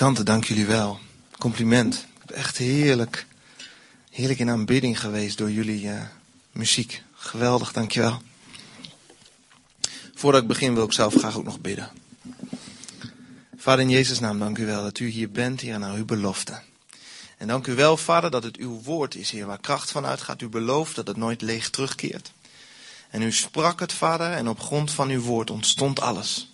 Muzikanten, dank jullie wel. Compliment. Echt heerlijk. Heerlijk in aanbidding geweest door jullie uh, muziek. Geweldig, dankjewel. Voordat ik begin wil ik zelf graag ook nog bidden. Vader in Jezus' naam, dank u wel dat u hier bent, Heer, naar uw belofte. En dank u wel, Vader, dat het uw woord is, Heer, waar kracht van uitgaat. U belooft dat het nooit leeg terugkeert. En u sprak het, Vader, en op grond van uw woord ontstond alles.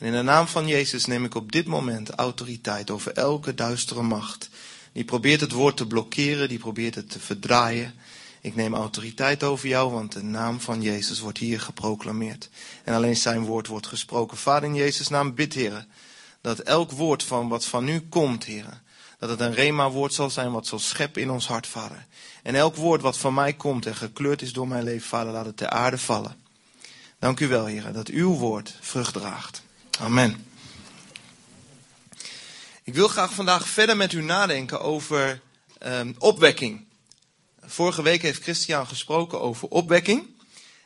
En in de naam van Jezus neem ik op dit moment autoriteit over elke duistere macht. Die probeert het woord te blokkeren, die probeert het te verdraaien. Ik neem autoriteit over jou, want de naam van Jezus wordt hier geproclameerd. En alleen zijn woord wordt gesproken. Vader in Jezus' naam bid, heren, dat elk woord van wat van u komt, heren, dat het een rema-woord zal zijn wat zal scheppen in ons hart, vader. En elk woord wat van mij komt en gekleurd is door mijn leven, vader, laat het ter aarde vallen. Dank u wel, heren, dat uw woord vrucht draagt. Amen. Ik wil graag vandaag verder met u nadenken over um, opwekking. Vorige week heeft Christian gesproken over opwekking.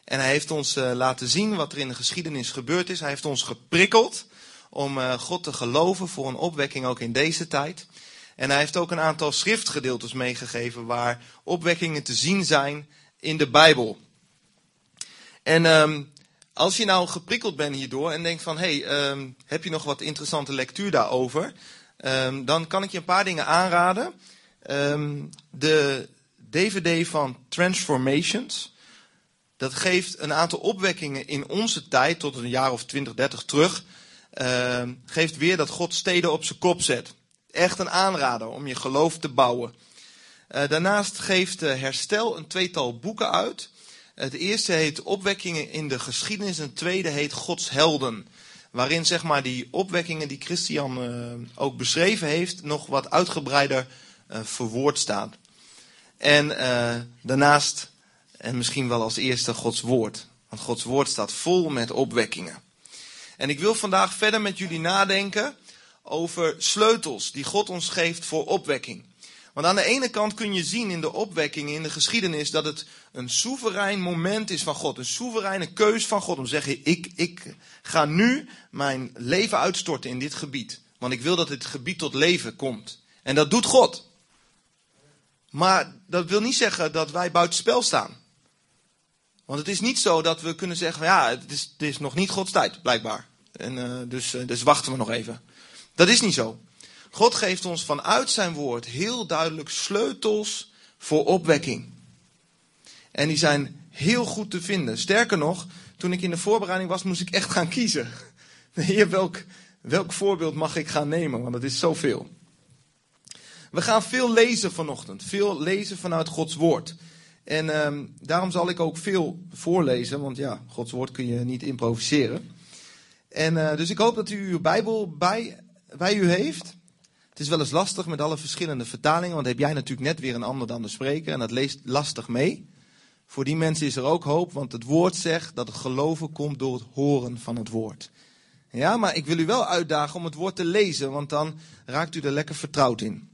En hij heeft ons uh, laten zien wat er in de geschiedenis gebeurd is. Hij heeft ons geprikkeld om uh, God te geloven voor een opwekking ook in deze tijd. En hij heeft ook een aantal schriftgedeeltes meegegeven waar opwekkingen te zien zijn in de Bijbel. En um, als je nou geprikkeld bent hierdoor en denkt van, hé, hey, um, heb je nog wat interessante lectuur daarover? Um, dan kan ik je een paar dingen aanraden. Um, de DVD van Transformations, dat geeft een aantal opwekkingen in onze tijd, tot een jaar of 20, 30 terug, geeft weer dat God steden op zijn kop zet. Echt een aanrader om je geloof te bouwen. Uh, daarnaast geeft uh, Herstel een tweetal boeken uit. Het eerste heet Opwekkingen in de geschiedenis. En het tweede heet Gods helden. Waarin zeg maar die opwekkingen die Christian uh, ook beschreven heeft, nog wat uitgebreider uh, verwoord staan. En uh, daarnaast, en misschien wel als eerste, Gods woord. Want Gods woord staat vol met opwekkingen. En ik wil vandaag verder met jullie nadenken over sleutels die God ons geeft voor opwekking. Want aan de ene kant kun je zien in de opwekking, in de geschiedenis, dat het een soeverein moment is van God. Een soevereine keus van God om te zeggen, ik, ik ga nu mijn leven uitstorten in dit gebied. Want ik wil dat dit gebied tot leven komt. En dat doet God. Maar dat wil niet zeggen dat wij buitenspel staan. Want het is niet zo dat we kunnen zeggen, ja, het is, het is nog niet Gods tijd, blijkbaar. En, uh, dus, uh, dus wachten we nog even. Dat is niet zo. God geeft ons vanuit zijn woord heel duidelijk sleutels voor opwekking. En die zijn heel goed te vinden. Sterker nog, toen ik in de voorbereiding was, moest ik echt gaan kiezen. Welk, welk voorbeeld mag ik gaan nemen? Want het is zoveel. We gaan veel lezen vanochtend. Veel lezen vanuit Gods woord. En um, daarom zal ik ook veel voorlezen. Want ja, Gods woord kun je niet improviseren. En uh, dus ik hoop dat u uw Bijbel bij, bij u heeft. Het is wel eens lastig met alle verschillende vertalingen, want heb jij natuurlijk net weer een ander dan de spreker en dat leest lastig mee. Voor die mensen is er ook hoop, want het woord zegt dat het geloven komt door het horen van het woord. Ja, maar ik wil u wel uitdagen om het woord te lezen, want dan raakt u er lekker vertrouwd in.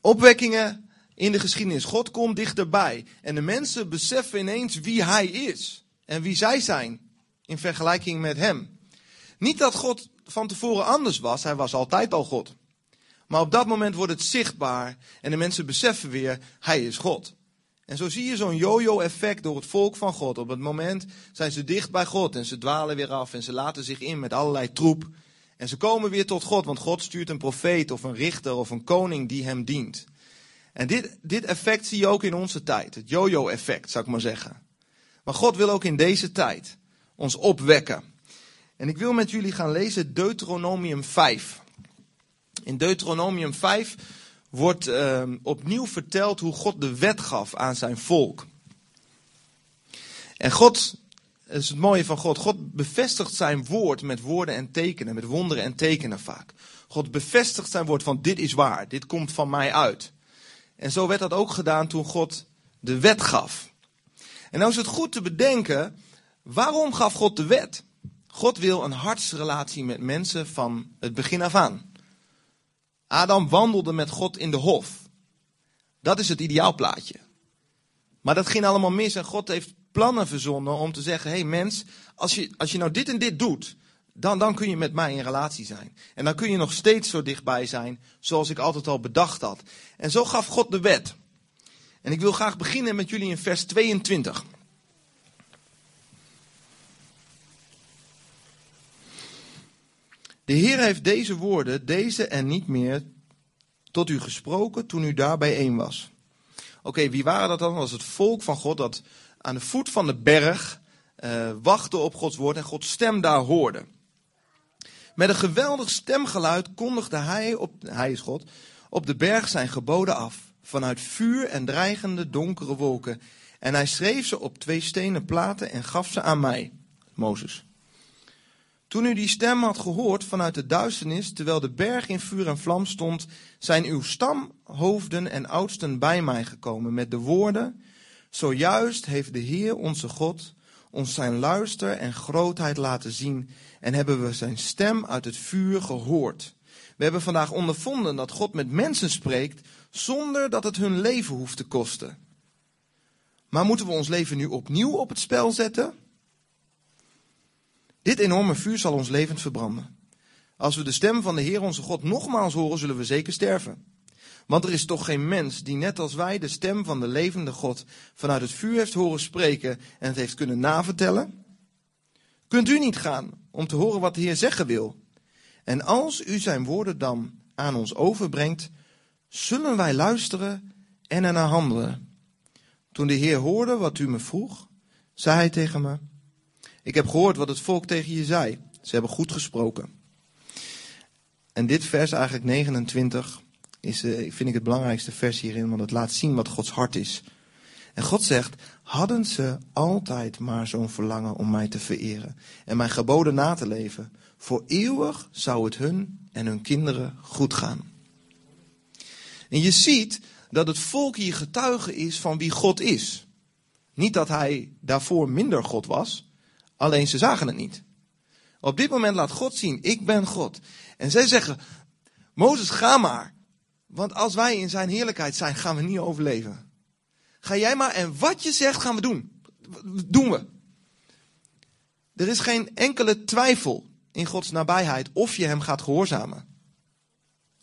Opwekkingen in de geschiedenis. God komt dichterbij en de mensen beseffen ineens wie hij is en wie zij zijn in vergelijking met hem. Niet dat God van tevoren anders was. Hij was altijd al God. Maar op dat moment wordt het zichtbaar en de mensen beseffen weer, hij is God. En zo zie je zo'n yo-yo-effect door het volk van God. Op het moment zijn ze dicht bij God en ze dwalen weer af en ze laten zich in met allerlei troep. En ze komen weer tot God, want God stuurt een profeet of een richter of een koning die hem dient. En dit, dit effect zie je ook in onze tijd. Het yo-yo-effect, zou ik maar zeggen. Maar God wil ook in deze tijd ons opwekken. En ik wil met jullie gaan lezen Deuteronomium 5. In Deuteronomium 5 wordt uh, opnieuw verteld hoe God de wet gaf aan zijn volk. En God, dat is het mooie van God, God bevestigt zijn woord met woorden en tekenen, met wonderen en tekenen vaak. God bevestigt zijn woord van dit is waar, dit komt van mij uit. En zo werd dat ook gedaan toen God de wet gaf. En nou is het goed te bedenken, waarom gaf God de wet? God wil een hartsrelatie met mensen van het begin af aan. Adam wandelde met God in de hof. Dat is het ideaalplaatje. Maar dat ging allemaal mis en God heeft plannen verzonnen om te zeggen: hé hey mens, als je, als je nou dit en dit doet, dan, dan kun je met mij in relatie zijn. En dan kun je nog steeds zo dichtbij zijn, zoals ik altijd al bedacht had. En zo gaf God de wet. En ik wil graag beginnen met jullie in vers 22. De Heer heeft deze woorden, deze en niet meer, tot u gesproken toen u daar bijeen was. Oké, wie waren dat dan? Dat was het volk van God dat aan de voet van de berg uh, wachtte op Gods woord en Gods stem daar hoorde. Met een geweldig stemgeluid kondigde hij, op, hij is God, op de berg zijn geboden af. Vanuit vuur en dreigende donkere wolken. En hij schreef ze op twee stenen platen en gaf ze aan mij, Mozes. Toen u die stem had gehoord vanuit de duisternis, terwijl de berg in vuur en vlam stond, zijn uw stamhoofden en oudsten bij mij gekomen met de woorden: Zojuist heeft de Heer onze God ons zijn luister en grootheid laten zien en hebben we zijn stem uit het vuur gehoord. We hebben vandaag ondervonden dat God met mensen spreekt zonder dat het hun leven hoeft te kosten. Maar moeten we ons leven nu opnieuw op het spel zetten? Dit enorme vuur zal ons levend verbranden. Als we de stem van de Heer onze God nogmaals horen, zullen we zeker sterven. Want er is toch geen mens die net als wij de stem van de levende God vanuit het vuur heeft horen spreken en het heeft kunnen navertellen? Kunt u niet gaan om te horen wat de Heer zeggen wil? En als u zijn woorden dan aan ons overbrengt, zullen wij luisteren en ernaar handelen. Toen de Heer hoorde wat u me vroeg, zei hij tegen me: Ik heb gehoord wat het volk tegen je zei. Ze hebben goed gesproken. En dit vers, eigenlijk 29, is, vind ik het belangrijkste vers hierin, want het laat zien wat Gods hart is. En God zegt, hadden ze altijd maar zo'n verlangen om mij te vereren en mijn geboden na te leven, voor eeuwig zou het hun en hun kinderen goed gaan. En je ziet dat het volk hier getuige is van wie God is. Niet dat hij daarvoor minder God was, alleen ze zagen het niet. Op dit moment laat God zien, ik ben God. En zij zeggen, Mozes, ga maar. Want als wij in zijn heerlijkheid zijn, gaan we niet overleven. Ga jij maar en wat je zegt, gaan we doen. Doen we. Er is geen enkele twijfel in Gods nabijheid of je hem gaat gehoorzamen.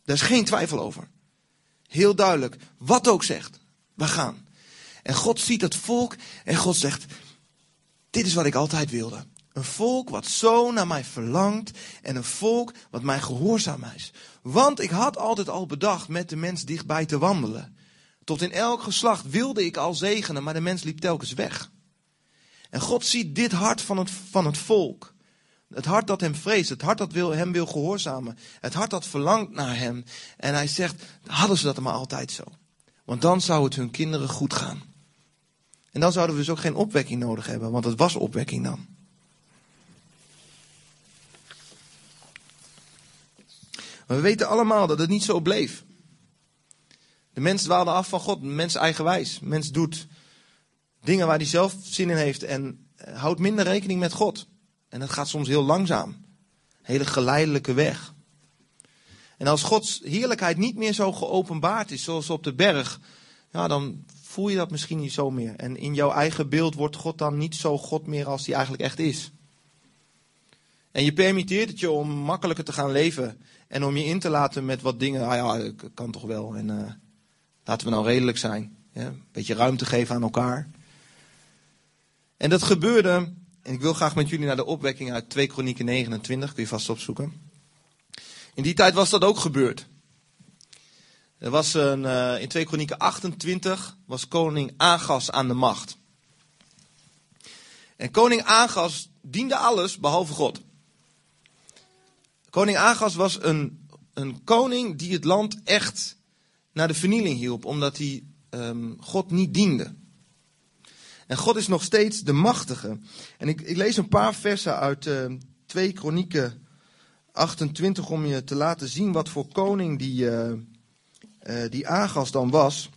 Daar is geen twijfel over. Heel duidelijk, wat ook zegt, we gaan. En God ziet het volk en God zegt, dit is wat ik altijd wilde. Een volk wat zo naar mij verlangt en een volk wat mij gehoorzaam is. Want ik had altijd al bedacht met de mens dichtbij te wandelen. Tot in elk geslacht wilde ik al zegenen, maar de mens liep telkens weg. En God ziet dit hart van het, van het volk. Het hart dat hem vreest, het hart dat wil, hem wil gehoorzamen. Het hart dat verlangt naar hem. En hij zegt, hadden ze dat maar altijd zo. Want dan zou het hun kinderen goed gaan. En dan zouden we dus ook geen opwekking nodig hebben, want het was opwekking dan. We weten allemaal dat het niet zo bleef. De mens dwaalde af van God, mens eigenwijs. Mens doet dingen waar hij zelf zin in heeft en eh, houdt minder rekening met God. En dat gaat soms heel langzaam. Hele geleidelijke weg. En als Gods heerlijkheid niet meer zo geopenbaard is, zoals op de berg, ja, dan voel je dat misschien niet zo meer. En in jouw eigen beeld wordt God dan niet zo God meer als hij eigenlijk echt is. En je permitteert het je om makkelijker te gaan leven. En om je in te laten met wat dingen. Ah ja, kan toch wel. En uh, laten we nou redelijk zijn. Ja, een beetje ruimte geven aan elkaar. En dat gebeurde. En ik wil graag met jullie naar de opwekking uit 2 Kronieken 29. Kun je vast opzoeken. In die tijd was dat ook gebeurd. Er was een, uh, in 2 Kronieken 28 was koning Agas aan de macht. En koning Agas diende alles behalve God. Koning Agas was een, een koning die het land echt naar de vernieling hielp, omdat hij um, God niet diende. En God is nog steeds de machtige. En ik, ik lees een paar versen uit uh, 2 Kronieken 28 om je te laten zien wat voor koning die, uh, uh, die Agas dan was.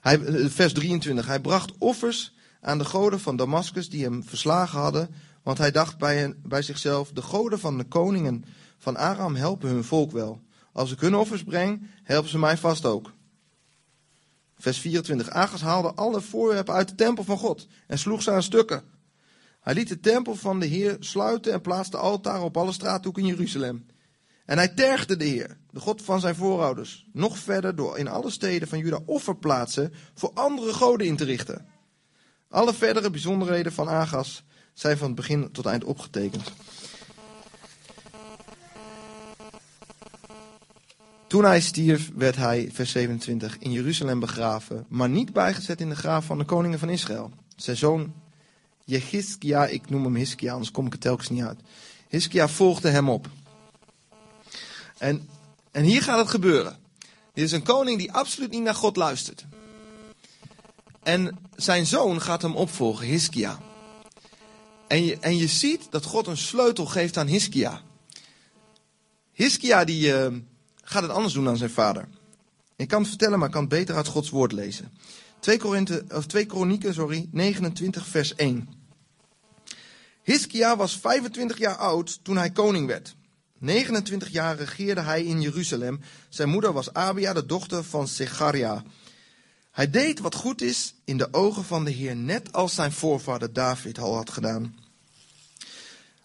Hij, eh, vers 23. Hij bracht offers aan de goden van Damascus die hem verslagen hadden want hij dacht bij, bij zichzelf: De goden van de koningen van Aram helpen hun volk wel. Als ik hun offers breng, helpen ze mij vast ook. Vers 24. Agas haalde alle voorwerpen uit de tempel van God en sloeg ze aan stukken. Hij liet de tempel van de Heer sluiten en plaatste altaren op alle straathoeken in Jeruzalem. En hij tergde de Heer, de God van zijn voorouders, nog verder door in alle steden van Juda offerplaatsen voor andere goden in te richten. Alle verdere bijzonderheden van Agas zijn van het begin tot eind opgetekend. Toen hij stierf, werd hij, vers 27, in Jeruzalem begraven, maar niet bijgezet in de graaf van de koningen van Israël. Zijn zoon Jehiskia, ik noem hem Hiskia, anders kom ik er telkens niet uit. Hiskia volgde hem op. En, en hier gaat het gebeuren. Dit is een koning die absoluut niet naar God luistert. En zijn zoon gaat hem opvolgen, Hiskia. En je, en je ziet dat God een sleutel geeft aan Hiskia. Hiskia die uh, gaat het anders doen dan zijn vader. Ik kan het vertellen, maar ik kan het beter uit Gods woord lezen. 2, Korinthe, of 2 Kronieken, sorry, 29 vers 1. Hiskia was 25 jaar oud toen hij koning werd. 29 jaar regeerde hij in Jeruzalem. Zijn moeder was Abia, de dochter van Secharia. Hij deed wat goed is in de ogen van de Heer, net als zijn voorvader David al had gedaan.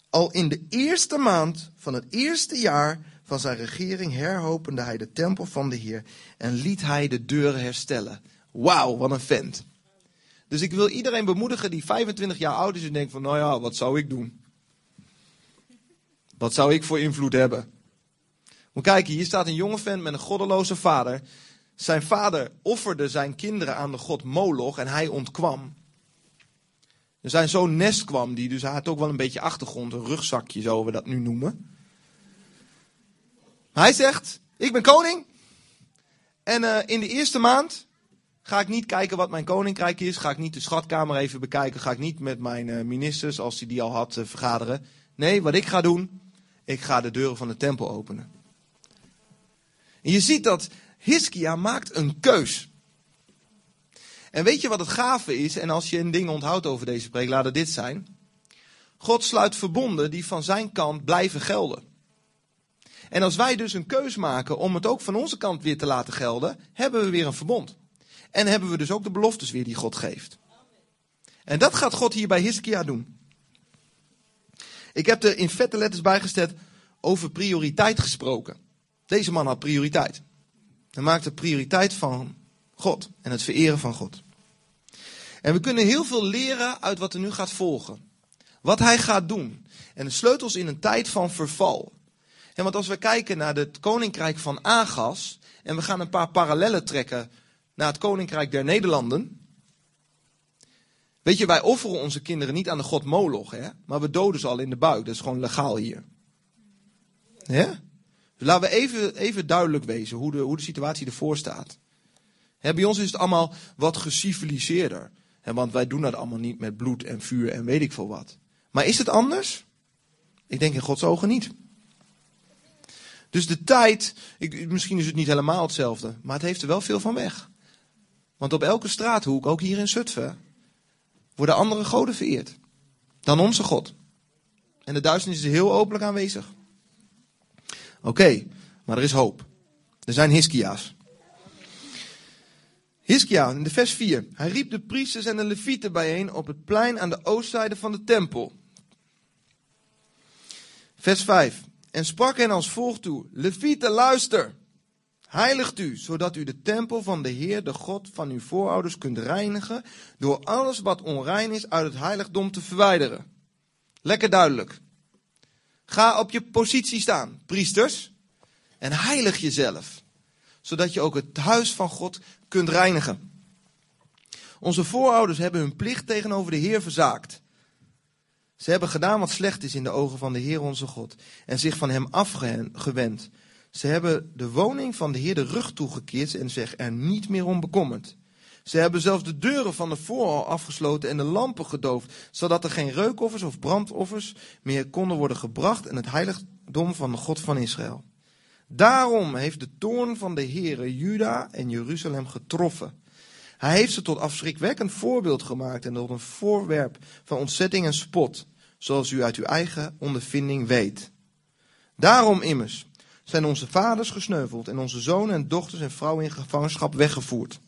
Al in de eerste maand van het eerste jaar van zijn regering herhopende hij de tempel van de Heer en liet hij de deuren herstellen. Wauw, wat een vent. Dus ik wil iedereen bemoedigen die 25 jaar oud is en denkt van, nou ja, wat zou ik doen? Wat zou ik voor invloed hebben? Maar kijk, hier staat een jonge vent met een goddeloze vader. Zijn vader offerde zijn kinderen aan de god Moloch en hij ontkwam. En zijn zoon Nest kwam, die dus hij had ook wel een beetje achtergrond, een rugzakje zouden we dat nu noemen. hij zegt, ik ben koning. En uh, in de eerste maand Ga ik niet kijken wat mijn koninkrijk is. Ga ik niet de schatkamer even bekijken. Ga ik niet met mijn uh, ministers, als hij die al had, uh, vergaderen. Nee, wat ik ga doen, ik ga de deuren van de tempel openen. En je ziet dat Hiskia maakt een keus. En weet je wat het gave is? En als je een ding onthoudt over deze preek, laat het dit zijn. God sluit verbonden die van zijn kant blijven gelden. En als wij dus een keus maken om het ook van onze kant weer te laten gelden, hebben we weer een verbond. En hebben we dus ook de beloftes weer die God geeft. En dat gaat God hier bij Hiskia doen. Ik heb er in vette letters bijgesteld over prioriteit gesproken. Deze man had prioriteit. Hij maakte prioriteit van God en het vereren van God. En we kunnen heel veel leren uit wat er nu gaat volgen. Wat hij gaat doen. En de sleutels in een tijd van verval. En want als we kijken naar het koninkrijk van Agas. En we gaan een paar parallellen trekken naar het koninkrijk der Nederlanden. Weet je, wij offeren onze kinderen niet aan de god Moloch, hè? maar we doden ze al in de buik. Dat is gewoon legaal hier. Ja? Dus laten we even, even duidelijk wezen hoe de, hoe de situatie ervoor staat. Hè, bij ons is het allemaal wat geciviliseerder. Hè, want wij doen dat allemaal niet met bloed en vuur en weet ik veel wat. Maar is het anders? Ik denk in Gods ogen niet. Dus de tijd, ik, misschien is het niet helemaal hetzelfde, maar het heeft er wel veel van weg. Want op elke straathoek, ook hier in Zutphen, worden andere goden vereerd dan onze God. En de duisternis is heel openlijk aanwezig. Oké, maar er is hoop. Er zijn Hiskia's. Hiskia, in de vers 4. Hij riep de priesters en de levieten bijeen op het plein aan de oostzijde van de tempel. Vers 5. En sprak hen als volgt toe. Levieten, luister. Heiligt u, zodat u de tempel van de Heer, de God van uw voorouders, kunt reinigen door alles wat onrein is uit het heiligdom te verwijderen. Lekker duidelijk. Ga op je positie staan, priesters, en heilig jezelf, zodat je ook het huis van God kunt reinigen. Onze voorouders hebben hun plicht tegenover de Heer verzaakt. Ze hebben gedaan wat slecht is in de ogen van de Heer onze God en zich van Hem afgewend. Ze hebben de woning van de Heer de rug toegekeerd en zich er niet meer om bekommerd. Ze hebben zelfs de deuren van de voorhal afgesloten en de lampen gedoofd, zodat er geen reukoffers of brandoffers meer konden worden gebracht in het heiligdom van de God van Israël. Daarom heeft de toorn van de Heere Juda en Jeruzalem getroffen. Hij heeft ze tot afschrikwekkend voorbeeld gemaakt en tot een voorwerp van ontzetting en spot, zoals u uit uw eigen ondervinding weet. Daarom immers, zijn onze vaders gesneuveld en onze zonen en dochters en vrouwen in gevangenschap weggevoerd.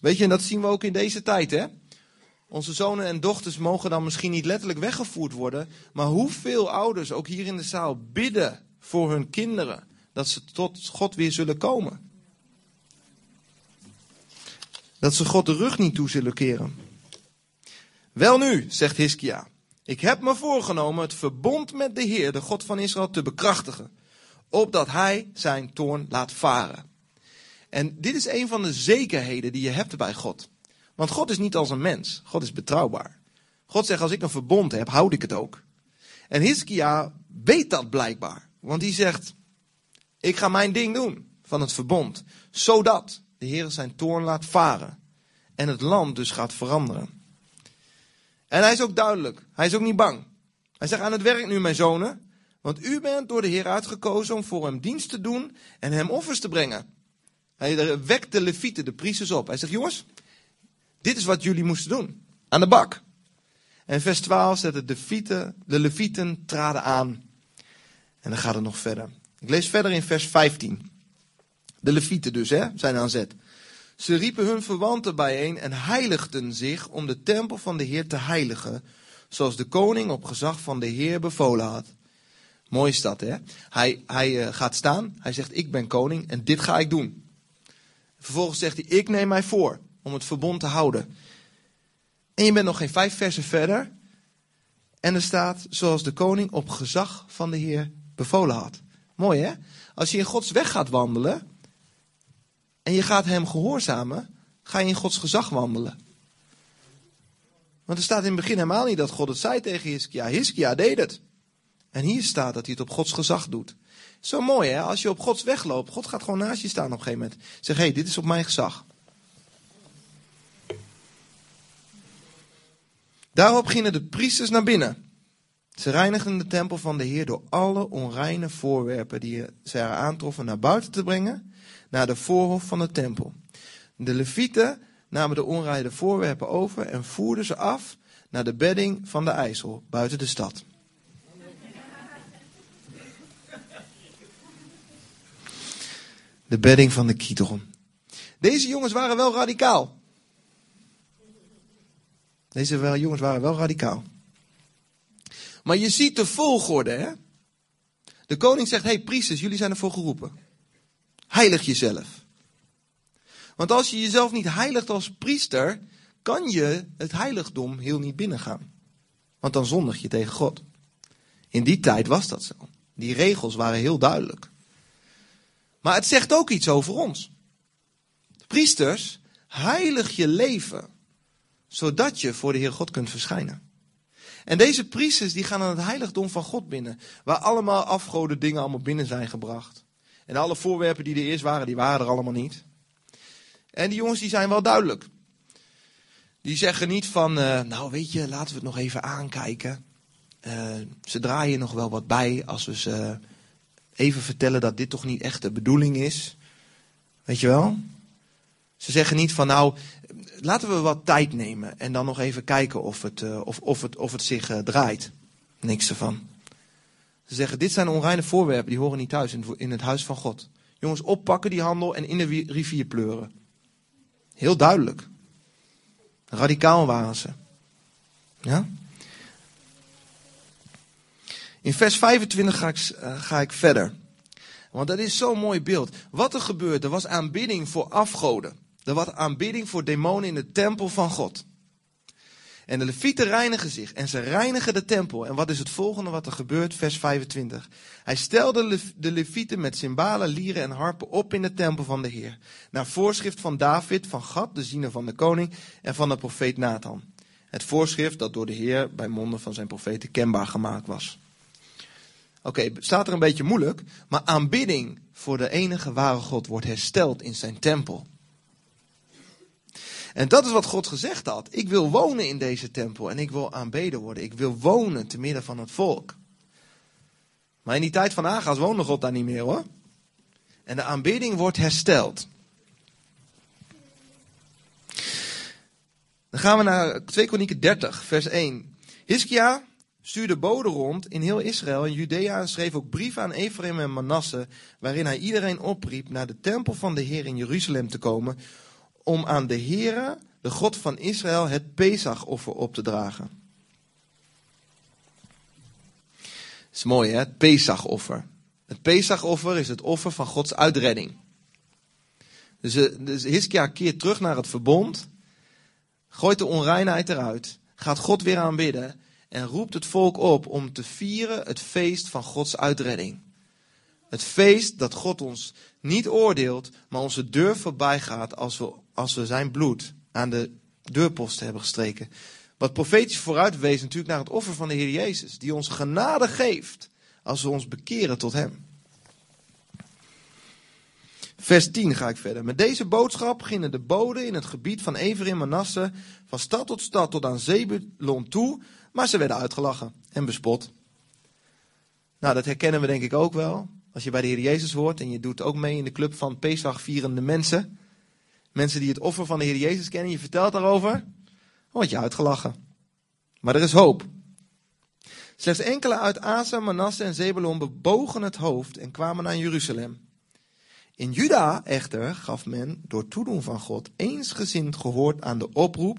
Weet je, en dat zien we ook in deze tijd, hè? Onze zonen en dochters mogen dan misschien niet letterlijk weggevoerd worden, maar hoeveel ouders, ook hier in de zaal, bidden voor hun kinderen dat ze tot God weer zullen komen? Dat ze God de rug niet toe zullen keren. Wel nu, zegt Hiskia, ik heb me voorgenomen het verbond met de Heer, de God van Israël, te bekrachtigen, opdat hij zijn toorn laat varen. En dit is een van de zekerheden die je hebt bij God. Want God is niet als een mens. God is betrouwbaar. God zegt, als ik een verbond heb, houd ik het ook. En Hiskia weet dat blijkbaar. Want die zegt, ik ga mijn ding doen van het verbond. Zodat de Heer zijn toorn laat varen. En het land dus gaat veranderen. En hij is ook duidelijk. Hij is ook niet bang. Hij zegt aan het werk nu, mijn zonen. Want u bent door de Heer uitgekozen om voor hem dienst te doen en hem offers te brengen. Hij wekt de levieten, de priesters op. Hij zegt, jongens, dit is wat jullie moesten doen. Aan de bak. En vers 12 zegt het, de, fieten, de levieten traden aan. En dan gaat het nog verder. Ik lees verder in vers 15. De levieten dus, hè, zijn aan zet. Ze riepen hun verwanten bijeen en heiligden zich om de tempel van de Heer te heiligen, zoals de koning op gezag van de Heer bevolen had. Mooi is dat, hè? Hij, hij uh, gaat staan, hij zegt, ik ben koning en dit ga ik doen. Vervolgens zegt hij, ik neem mij voor om het verbond te houden. En je bent nog geen vijf versen verder. En er staat, zoals de koning op gezag van de Heer bevolen had. Mooi hè? Als je in Gods weg gaat wandelen en je gaat hem gehoorzamen, ga je in Gods gezag wandelen. Want er staat in het begin helemaal niet dat God het zei tegen Hiskia. Hiskia deed het. En hier staat dat hij het op Gods gezag doet. Zo mooi hè, als je op Gods weg loopt, God gaat gewoon naast je staan op een gegeven moment. Zeg, hé, hey, dit is op mijn gezag. Daarop gingen de priesters naar binnen. Ze reinigden de tempel van de Heer door alle onreine voorwerpen die ze er aantroffen naar buiten te brengen, naar de voorhof van de tempel. De levieten namen de onreine voorwerpen over en voerden ze af naar de bedding van de IJssel buiten de stad. De bedding van de Kidron. Deze jongens waren wel radicaal. Deze jongens waren wel radicaal. Maar je ziet de volgorde, hè? De koning zegt: hey, priesters, jullie zijn ervoor geroepen. Heilig jezelf. Want als je jezelf niet heiligt als priester, kan je het heiligdom heel niet binnengaan. Want dan zondig je tegen God. In die tijd was dat zo. Die regels waren heel duidelijk. Maar het zegt ook iets over ons. Priesters, heilig je leven zodat je voor de Heer God kunt verschijnen. En deze priesters die gaan aan het heiligdom van God binnen, waar allemaal afgoden dingen allemaal binnen zijn gebracht. En alle voorwerpen die er eerst waren, die waren er allemaal niet. En die jongens die zijn wel duidelijk. Die zeggen niet van, uh, nou weet je, laten we het nog even aankijken. Uh, ze draaien nog wel wat bij als we ze even vertellen dat dit toch niet echt de bedoeling is. Weet je wel? Ze zeggen niet van nou, laten we wat tijd nemen en dan nog even kijken of het, uh, of, of het, of het zich uh, draait. Niks ervan. Ze zeggen, dit zijn onreine voorwerpen, die horen niet thuis in, in het huis van God. Jongens, oppakken die handel en in de rivier pleuren. Heel duidelijk. Radicaal waren ze. Ja? In vers 25 ga ik, uh, ga ik verder. Want dat is zo'n mooi beeld. Wat er gebeurde, was aanbidding voor afgoden. Er was aanbidding voor demonen in de tempel van God. En de levieten reinigen zich en ze reinigen de tempel. En wat is het volgende wat er gebeurt? Vers 25. Hij stelde de levieten met cymbalen, lieren en harpen op in de tempel van de Heer. Naar voorschrift van David, van Gad, de ziener van de koning en van de profeet Nathan. Het voorschrift dat door de Heer bij monden van zijn profeten kenbaar gemaakt was. Oké, staat er een beetje moeilijk, maar aanbidding voor de enige ware God wordt hersteld in zijn tempel. En dat is wat God gezegd had. Ik wil wonen in deze tempel en ik wil aanbeden worden. Ik wil wonen te midden van het volk. Maar in die tijd van Aga's woonde God daar niet meer hoor. En de aanbidding wordt hersteld. Dan gaan we naar 2 Kronieken 30, vers 1. Hiskia stuurde boden rond in heel Israël en Judea en schreef ook brieven aan Ephraim en Manasse, waarin hij iedereen opriep naar de tempel van de Heer in Jeruzalem te komen, om aan de Heere, de God van Israël, het Pesachoffer op te dragen. Het is mooi hè, het Pesachoffer. Het Pesachoffer is het offer van Gods uitredding. Dus, eh, dus Hiskia keert terug naar het verbond, gooit de onreinheid eruit, gaat God weer aanbidden en roept het volk op om te vieren het feest van Gods uitredding. Het feest dat God ons niet oordeelt, maar onze deur voorbij gaat als we, als we zijn bloed aan de deurposten hebben gestreken. Wat profetisch vooruit wees natuurlijk naar het offer van de Heer Jezus, die ons genade geeft als we ons bekeren tot Hem. Vers 10 ga ik verder. Met deze boodschap gingen de boden in het gebied van Everin Manasse van stad tot stad tot aan Zebulon toe, maar ze werden uitgelachen en bespot. Nou, dat herkennen we denk ik ook wel. Als je bij de Heer Jezus hoort en je doet ook mee in de club van Pesach vierende mensen. Mensen die het offer van de Heer Jezus kennen, je vertelt daarover, dan word je uitgelachen. Maar er is hoop. Slechts enkele uit Asa, Manasse en Zebulon bebogen het hoofd en kwamen naar Jeruzalem. In Juda echter gaf men door toedoen van God eensgezind gehoord aan de oproep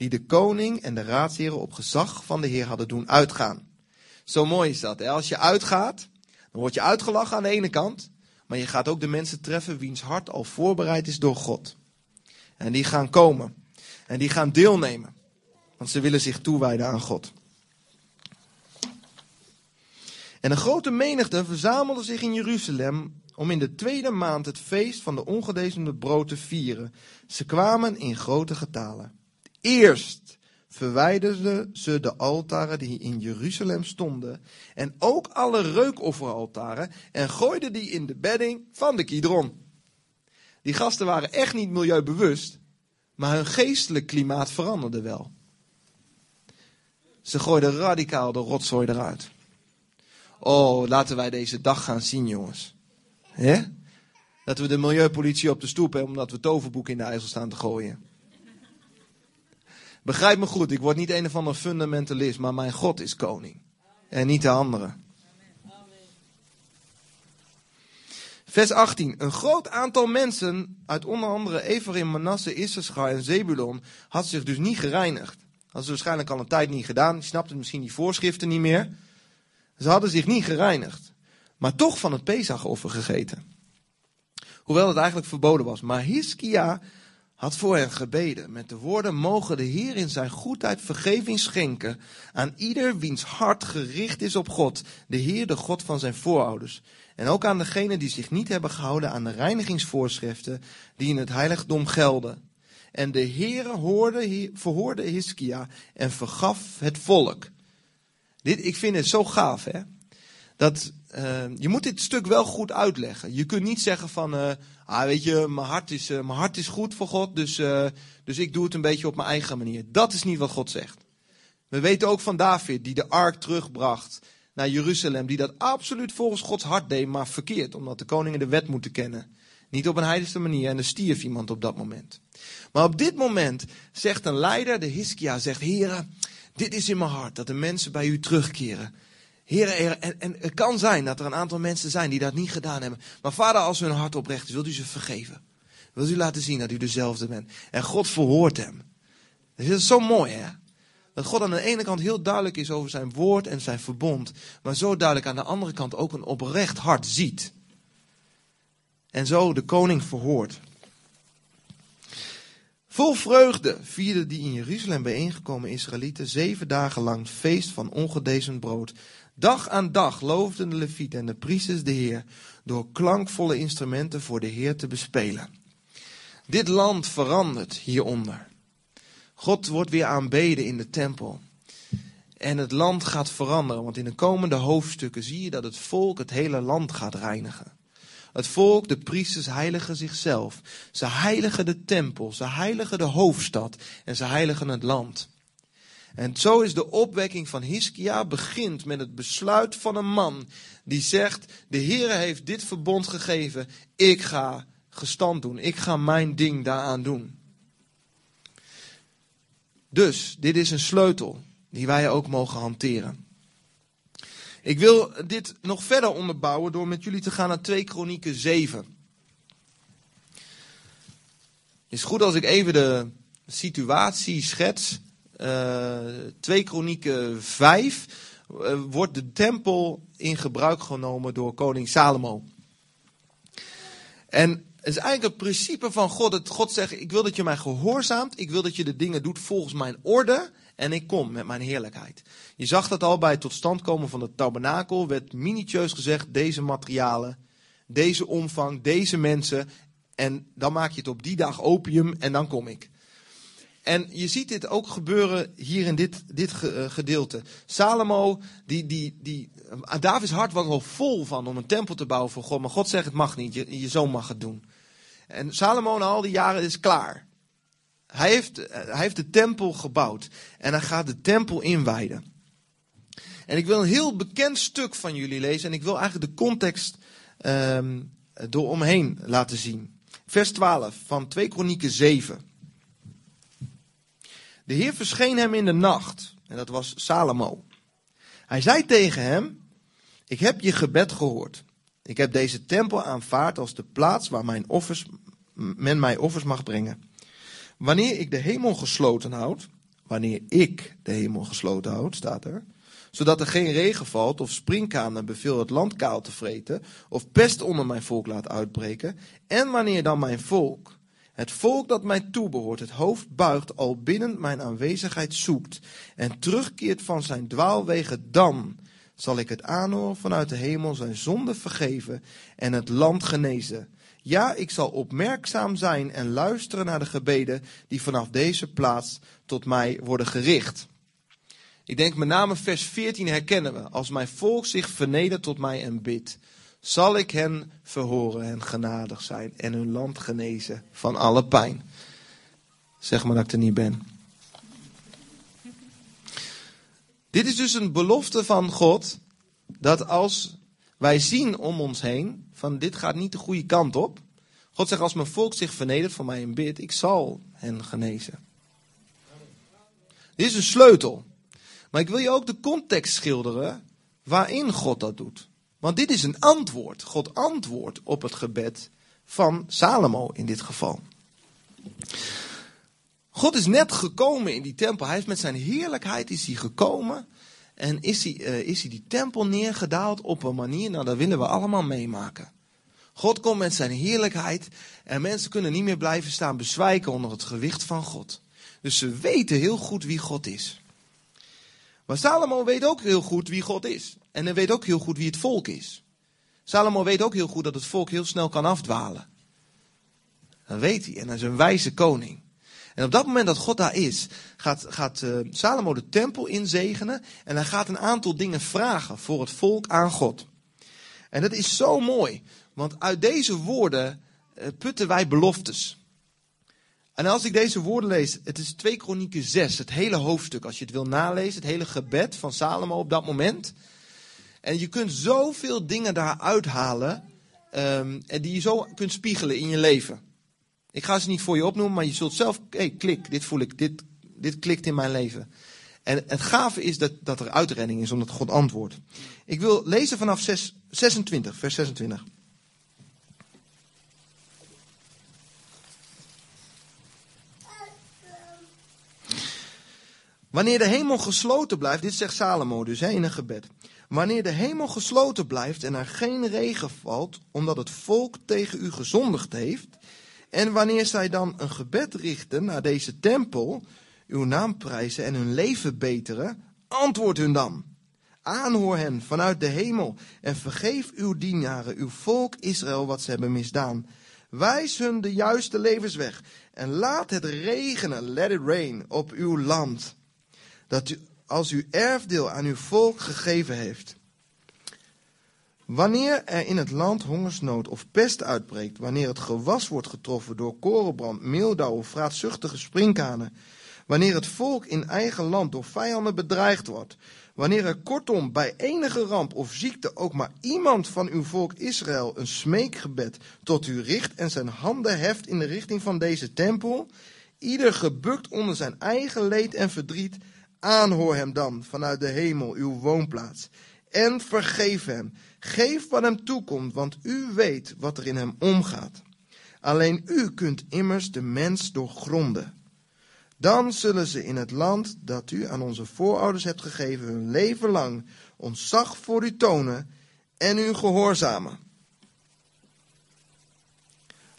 die de koning en de raadsheren op gezag van de Heer hadden doen uitgaan. Zo mooi is dat. Als je uitgaat, dan word je uitgelachen aan de ene kant, maar je gaat ook de mensen treffen wiens hart al voorbereid is door God. En die gaan komen en die gaan deelnemen, want ze willen zich toewijden aan God. En een grote menigte verzamelde zich in Jeruzalem om in de tweede maand het feest van de ongedezemde brood te vieren. Ze kwamen in grote getalen. Eerst verwijderden ze de altaren die in Jeruzalem stonden en ook alle reukofferaltaren en gooiden die in de bedding van de Kidron. Die gasten waren echt niet milieubewust, maar hun geestelijk klimaat veranderde wel. Ze gooiden radicaal de rotzooi eruit. Oh, laten wij deze dag gaan zien, jongens. He? Dat we de milieupolitie op de stoep hebben omdat we toverboeken in de IJssel staan te gooien. Begrijp me goed, ik word niet een of ander fundamentalist, maar mijn God is koning. En niet de andere. Vers 18. Een groot aantal mensen uit onder andere Ephraim, Manasse, Issachar en Zebulon had zich dus niet gereinigd. Hadden ze waarschijnlijk al een tijd niet gedaan. Die snapten misschien die voorschriften niet meer. Ze hadden zich niet gereinigd. Maar toch van het Pesachoffer gegeten. Hoewel het eigenlijk verboden was. Maar Hiskia had voor hen gebeden met de woorden: Mogen de Heer in zijn goedheid vergeving schenken aan ieder wiens hart gericht is op God, de Heer, de God van zijn voorouders. En ook aan degenen die zich niet hebben gehouden aan de reinigingsvoorschriften die in het heiligdom gelden. En de Heere hoorde, verhoorde Hiskia en vergaf het volk. Dit, ik vind het zo gaaf, hè? Dat, uh, je moet dit stuk wel goed uitleggen. Je kunt niet zeggen van, uh, ah, weet je, mijn hart is, uh, mijn hart is goed voor God, dus, dus ik doe het een beetje op mijn eigen manier. Dat is niet wat God zegt. We weten ook van David, die de ark terugbracht naar Jeruzalem, die dat absoluut volgens Gods hart deed, maar verkeerd, omdat de koningen de wet moeten kennen. Niet op een heiligste manier en er stierf iemand op dat moment. Maar op dit moment zegt een leider, de Hiskia, zegt, heren, dit is in mijn hart, dat de mensen bij u terugkeren. Heren, en, en het kan zijn dat er een aantal mensen zijn die dat niet gedaan hebben. Maar vader, als hun hart oprecht is, wilt u ze vergeven. Wilt u laten zien dat u dezelfde bent. En God verhoort hem. Dat is zo mooi, hè? Dat God aan de ene kant heel duidelijk is over zijn woord en zijn verbond. Maar zo duidelijk aan de andere kant ook een oprecht hart ziet. En zo de koning verhoort. Vol vreugde vierden die in Jeruzalem bijeengekomen Israëlieten zeven dagen lang feest van ongedezend brood. Dag aan dag loofden de levieten en de priesters de Heer door klankvolle instrumenten voor de Heer te bespelen. Dit land verandert hieronder. God wordt weer aanbeden in de tempel. En het land gaat veranderen, want in de komende hoofdstukken zie je dat het volk het hele land gaat reinigen. Het volk, de priesters, heiligen zichzelf. Ze heiligen de tempel, ze heiligen de hoofdstad en ze heiligen het land. En zo is de opwekking van Hiskia begint met het besluit van een man die zegt: De Heer heeft dit verbond gegeven, ik ga gestand doen, ik ga mijn ding daaraan doen. Dus dit is een sleutel die wij ook mogen hanteren. Ik wil dit nog verder onderbouwen door met jullie te gaan naar 2 Kronieken 7. Het is goed als ik even de situatieschets, uh, 2 Kronieken 5, uh, wordt de tempel in gebruik genomen door koning Salomo. En het is eigenlijk het principe van God. Dat God zegt, ik wil dat je mij gehoorzaamt. Ik wil dat je de dingen doet volgens mijn orde. En ik kom met mijn heerlijkheid. Je zag dat al bij het tot stand komen van het tabernakel. Werd minutieus gezegd, deze materialen, deze omvang, deze mensen. En dan maak je het op die dag opium en dan kom ik. En je ziet dit ook gebeuren hier in dit, dit gedeelte. Salomo, die, die, die, Davids hart was al vol van om een tempel te bouwen voor God. Maar God zegt het mag niet, je, je zoon mag het doen. En Salomo na al die jaren is klaar. Hij heeft, hij heeft de tempel gebouwd. En hij gaat de tempel inwijden. En ik wil een heel bekend stuk van jullie lezen. En ik wil eigenlijk de context door omheen laten zien. Vers 12 van 2 Kronieken 7. De Heer verscheen hem in de nacht. En dat was Salomo. Hij zei tegen hem: Ik heb je gebed gehoord. Ik heb deze tempel aanvaard als de plaats waar mijn offers, men mij offers mag brengen. Wanneer ik de hemel gesloten houd, wanneer ik de hemel gesloten houd, staat er, zodat er geen regen valt of springkanen beveel het land kaal te vreten of pest onder mijn volk laat uitbreken, en wanneer dan mijn volk, het volk dat mij toebehoort, het hoofd buigt, al binnen mijn aanwezigheid zoekt en terugkeert van zijn dwaalwegen, dan zal ik het aanhoren vanuit de hemel zijn zonde vergeven en het land genezen. Ja, ik zal opmerkzaam zijn en luisteren naar de gebeden die vanaf deze plaats tot mij worden gericht. Ik denk met name vers 14 herkennen we. Als mijn volk zich vernedert tot mij en bidt, zal ik hen verhoren en genadig zijn en hun land genezen van alle pijn. Zeg maar dat ik er niet ben. Dit is dus een belofte van God dat als wij zien om ons heen van dit gaat niet de goede kant op. God zegt als mijn volk zich vernedert voor mij en bidt, ik zal hen genezen. Dit is een sleutel. Maar ik wil je ook de context schilderen waarin God dat doet. Want dit is een antwoord. God antwoordt op het gebed van Salomo in dit geval. God is net gekomen in die tempel. Hij is met zijn heerlijkheid is hij gekomen. En is hij, uh, is hij die tempel neergedaald op een manier, nou dat willen we allemaal meemaken. God komt met zijn heerlijkheid en mensen kunnen niet meer blijven staan bezwijken onder het gewicht van God. Dus ze weten heel goed wie God is. Maar Salomo weet ook heel goed wie God is. En hij weet ook heel goed wie het volk is. Salomo weet ook heel goed dat het volk heel snel kan afdwalen. Dat weet hij. En hij is een wijze koning. En op dat moment dat God daar is, gaat, gaat uh, Salomo de tempel inzegenen. En hij gaat een aantal dingen vragen voor het volk aan God. En dat is zo mooi. Want uit deze woorden uh, putten wij beloftes. En als ik deze woorden lees, het is 2 Kronieken 6, het hele hoofdstuk, als je het wil nalezen, het hele gebed van Salomo op dat moment. En je kunt zoveel dingen daaruit halen, um, die je zo kunt spiegelen in je leven. Ik ga ze niet voor je opnoemen, maar je zult zelf, hey, klik, dit voel ik, dit, dit klikt in mijn leven. En het gave is dat, dat er uitredding is, omdat God antwoordt. Ik wil lezen vanaf 6, 26, vers 26. Wanneer de hemel gesloten blijft, dit zegt Salomo dus in een gebed. Wanneer de hemel gesloten blijft en er geen regen valt, omdat het volk tegen u gezondigd heeft, en wanneer zij dan een gebed richten naar deze tempel, uw naam prijzen en hun leven beteren, antwoord hun dan. Aanhoor hen vanuit de hemel en vergeef uw dienaren, uw volk Israël, wat ze hebben misdaan. Wijs hun de juiste levensweg en laat het regenen, let it rain, op uw land dat u als uw erfdeel aan uw volk gegeven heeft. Wanneer er in het land hongersnood of pest uitbreekt, wanneer het gewas wordt getroffen door korenbrand, meeldauw of vraatzuchtige sprinkhanen, wanneer het volk in eigen land door vijanden bedreigd wordt, wanneer er kortom bij enige ramp of ziekte ook maar iemand van uw volk Israël een smeekgebed tot u richt en zijn handen heft in de richting van deze tempel, ieder gebukt onder zijn eigen leed en verdriet, Aanhoor hem dan vanuit de hemel, uw woonplaats. En vergeef hem. Geef wat hem toekomt, want u weet wat er in hem omgaat. Alleen u kunt immers de mens doorgronden. Dan zullen ze in het land dat u aan onze voorouders hebt gegeven hun leven lang ontzag voor u tonen en u gehoorzamen.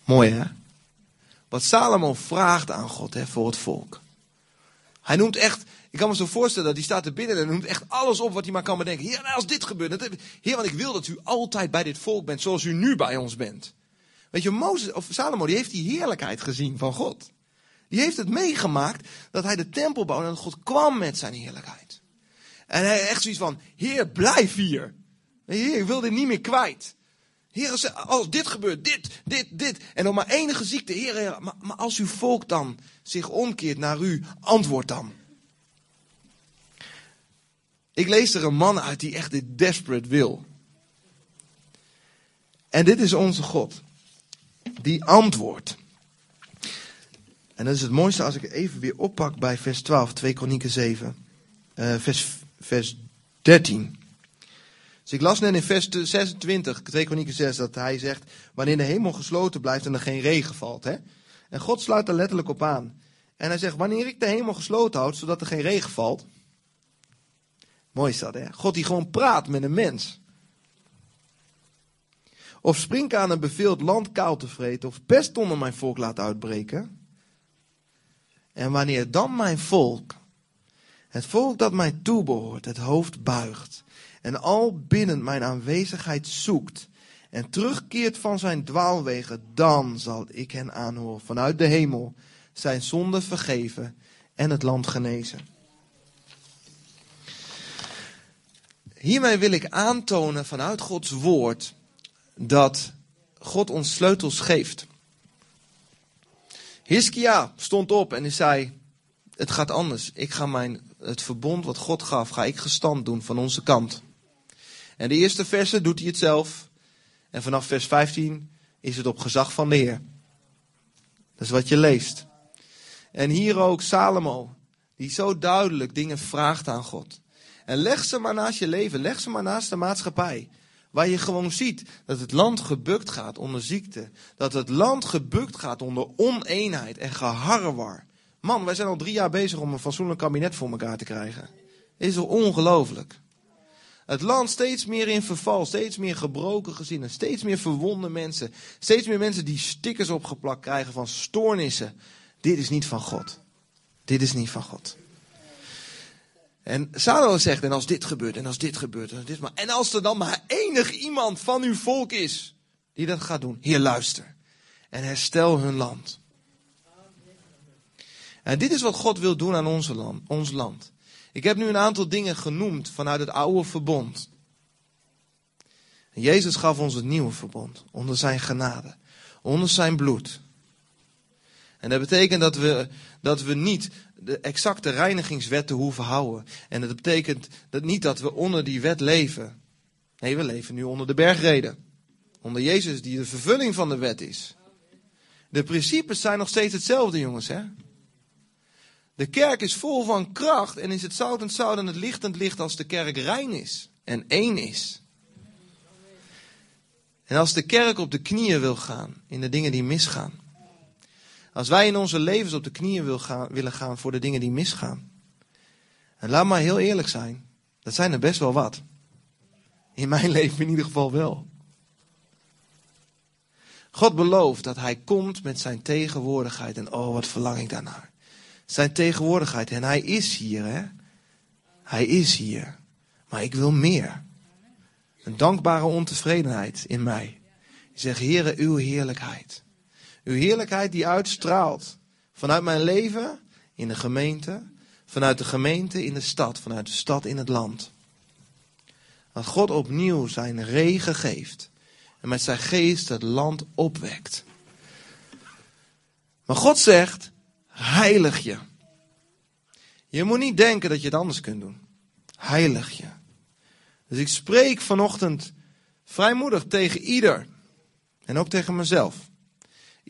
Mooi hè? Wat Salomo vraagt aan God hè, voor het volk. Hij noemt echt, ik kan me zo voorstellen dat hij staat er binnen en noemt echt alles op wat hij maar kan bedenken. Heer, nou, als dit gebeurt, Heer, want ik wil dat u altijd bij dit volk bent zoals u nu bij ons bent. Weet je, Mozes, of Salomo, die heeft die heerlijkheid gezien van God. Die heeft het meegemaakt dat hij de tempel bouwde en dat God kwam met zijn heerlijkheid. En hij echt zoiets van, Heer, blijf hier. Heer, ik wil dit niet meer kwijt. Heer, als dit gebeurt, dit, dit, dit. En nog maar enige ziekte. Heer, maar, maar als uw volk dan zich omkeert naar u, antwoord dan. Ik lees er een man uit die echt dit desperate wil. En dit is onze God. Die antwoordt. En dat is het mooiste als ik even weer oppak bij vers 12, 2 Kronieken 7. Uh, vers, vers 13. Dus ik las net in vers 26, 2 Kronieken 6, dat hij zegt, wanneer de hemel gesloten blijft en er geen regen valt. Hè? En God sluit er letterlijk op aan. En hij zegt, wanneer ik de hemel gesloten houd, zodat er geen regen valt. Mooi is dat, hè? God die gewoon praat met een mens. Of springkanen beveelt land kaal te vreten, of pest onder mijn volk laat uitbreken. En wanneer dan mijn volk, het volk dat mij toebehoort, het hoofd buigt en al binnen mijn aanwezigheid zoekt en terugkeert van zijn dwaalwegen, dan zal ik hen aanhoren vanuit de hemel, zijn zonde vergeven en het land genezen. Hiermee wil ik aantonen vanuit Gods woord dat God ons sleutels geeft. Hiskia stond op en hij zei: Het gaat anders. Ik ga mijn, het verbond wat God gaf, ga ik gestand doen van onze kant. En de eerste versen doet hij het zelf. En vanaf vers 15 is het op gezag van de Heer. Dat is wat je leest. En hier ook Salomo, die zo duidelijk dingen vraagt aan God. En leg ze maar naast je leven, leg ze maar naast de maatschappij. Waar je gewoon ziet dat het land gebukt gaat onder ziekte. Dat het land gebukt gaat onder oneenheid en geharrewar. Man, wij zijn al drie jaar bezig om een fatsoenlijk kabinet voor elkaar te krijgen. Is er ongelooflijk. Het land steeds meer in verval, steeds meer gebroken gezinnen, steeds meer verwonde mensen, steeds meer mensen die stickers opgeplakt krijgen van stoornissen. Dit is niet van God. Dit is niet van God. En Salomo zegt, en als dit gebeurt, en als dit gebeurt, en als dit maar. En als er dan maar enig iemand van uw volk is die dat gaat doen. Heer, luister. En herstel hun land. En dit is wat God wil doen aan onze land, ons land. Ik heb nu een aantal dingen genoemd vanuit het oude verbond. Jezus gaf ons het nieuwe verbond. Onder zijn genade. Onder zijn bloed. En dat betekent dat we, dat we niet de exacte reinigingswetten hoeven houden. En dat betekent dat niet dat we onder die wet leven. Nee, we leven nu onder de bergreden. Onder Jezus die de vervulling van de wet is. De principes zijn nog steeds hetzelfde, jongens. Hè? De kerk is vol van kracht en is het zout en zout en het licht en het licht als de kerk rein is en één is. En als de kerk op de knieën wil gaan in de dingen die misgaan, als wij in onze levens op de knieën wil gaan, willen gaan voor de dingen die misgaan. En laat maar heel eerlijk zijn. Dat zijn er best wel wat. In mijn leven in ieder geval wel. God belooft dat hij komt met zijn tegenwoordigheid. En oh, wat verlang ik daarnaar. Zijn tegenwoordigheid. En hij is hier, hè. Hij is hier. Maar ik wil meer. Een dankbare ontevredenheid in mij. Ik zeg, Heere, uw heerlijkheid. Uw heerlijkheid die uitstraalt. Vanuit mijn leven in de gemeente. Vanuit de gemeente in de stad. Vanuit de stad in het land. Dat God opnieuw zijn regen geeft. En met zijn geest het land opwekt. Maar God zegt, heilig je. Je moet niet denken dat je het anders kunt doen. Heilig je. Dus ik spreek vanochtend vrijmoedig tegen ieder. En ook tegen mezelf.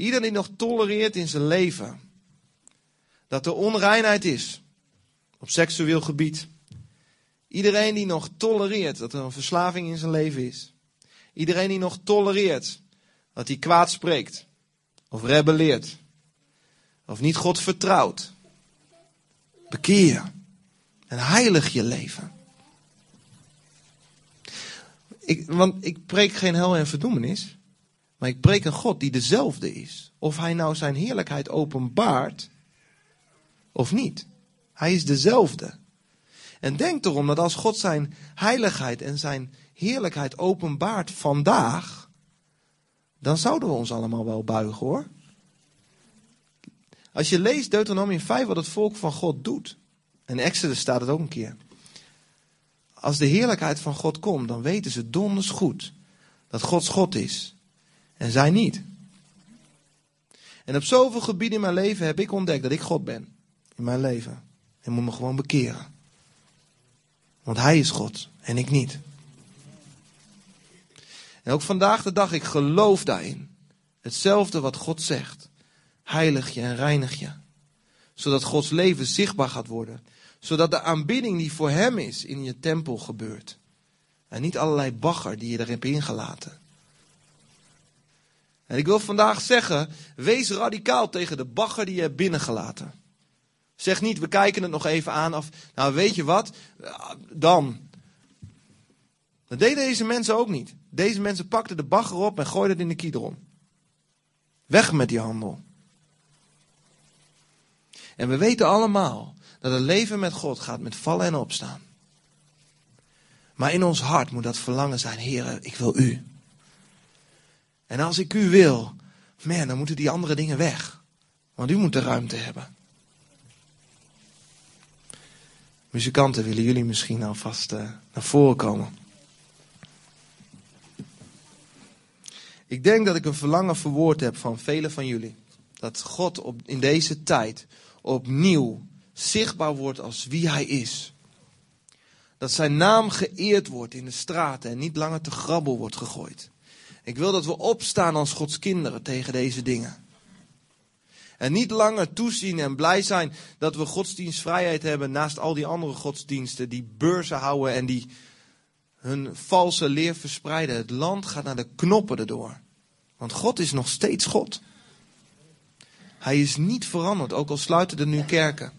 Ieder die nog tolereert in zijn leven dat er onreinheid is op seksueel gebied. Iedereen die nog tolereert dat er een verslaving in zijn leven is. Iedereen die nog tolereert dat hij kwaad spreekt of rebelleert of niet God vertrouwt. bekeer en heilig je leven. Want ik preek geen hel en verdoemenis, maar ik preek een God die dezelfde is. Of hij nou zijn heerlijkheid openbaart of niet. Hij is dezelfde. En denk erom dat als God zijn heiligheid en zijn heerlijkheid openbaart vandaag, dan zouden we ons allemaal wel buigen hoor. Als je leest Deuteronomium 5 wat het volk van God doet, en Exodus staat het ook een keer. Als de heerlijkheid van God komt, dan weten ze donders goed dat Gods God is en zij niet. En op zoveel gebieden in mijn leven heb ik ontdekt dat ik God ben in mijn leven. En moet me gewoon bekeren. Want Hij is God en ik niet. En ook vandaag de dag, ik geloof daarin. Hetzelfde wat God zegt. Heilig je en reinig je. Zodat Gods leven zichtbaar gaat worden. Zodat de aanbidding die voor Hem is in je tempel gebeurt. En niet allerlei bagger die je er hebt ingelaten. En ik wil vandaag zeggen, wees radicaal tegen de bagger die je hebt binnengelaten. Zeg niet, we kijken het nog even aan of, nou weet je wat, dan. Dat deden deze mensen ook niet. Deze mensen pakten de bagger op en gooiden het in de kiedron. Weg met die handel. En we weten allemaal dat het leven met God gaat met vallen en opstaan. Maar in ons hart moet dat verlangen zijn, Heer, ik wil U. En als ik U wil, man, dan moeten die andere dingen weg. Want U moet de ruimte hebben. Muzikanten, willen jullie misschien alvast uh, naar voren komen? Ik denk dat ik een verlangen verwoord heb van velen van jullie. Dat God op, in deze tijd opnieuw zichtbaar wordt als wie hij is. Dat zijn naam geëerd wordt in de straten en niet langer te grabbel wordt gegooid. Ik wil dat we opstaan als Gods kinderen tegen deze dingen. En niet langer toezien en blij zijn dat we godsdienstvrijheid hebben naast al die andere godsdiensten die beurzen houden en die hun valse leer verspreiden. Het land gaat naar de knoppen erdoor. Want God is nog steeds God. Hij is niet veranderd, ook al sluiten er nu kerken.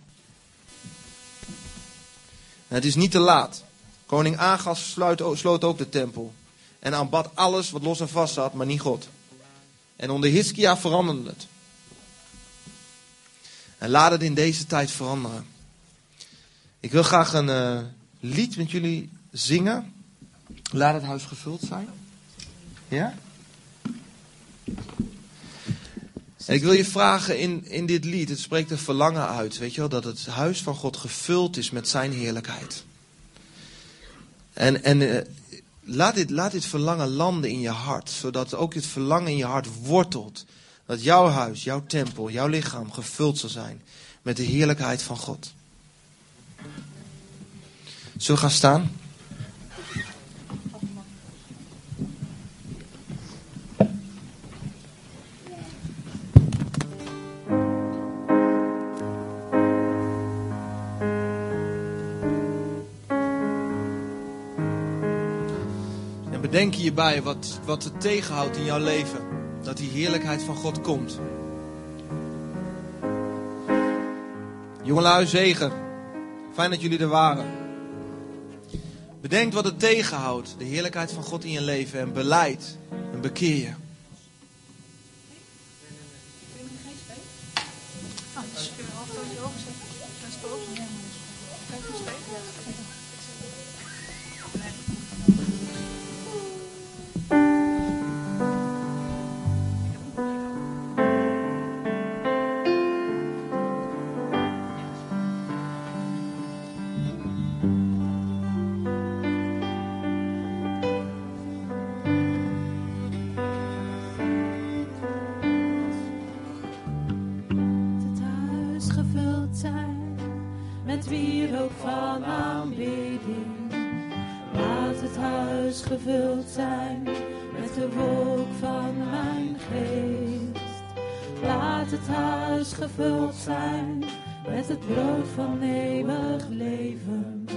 het is niet te laat. Koning Agas sloot ook de tempel. En aanbad alles wat los en vast zat, maar niet God. En onder Hiskia veranderde het. En laat het in deze tijd veranderen. Ik wil graag een uh, lied met jullie zingen. Laat het huis gevuld zijn. Ja? En ik wil je vragen in, in dit lied, het spreekt een verlangen uit, weet je wel, dat het huis van God gevuld is met zijn heerlijkheid. En, en uh, laat, dit, laat dit verlangen landen in je hart, zodat ook dit verlangen in je hart wortelt. Dat jouw huis, jouw tempel, jouw lichaam gevuld zal zijn met de heerlijkheid van God. Zullen we gaan staan? Bedenk hierbij wat, wat het tegenhoudt in jouw leven. Dat die heerlijkheid van God komt. Jongelui, zegen. Fijn dat jullie er waren. Bedenk wat het tegenhoudt. De heerlijkheid van God in je leven. En beleid. En bekeer je.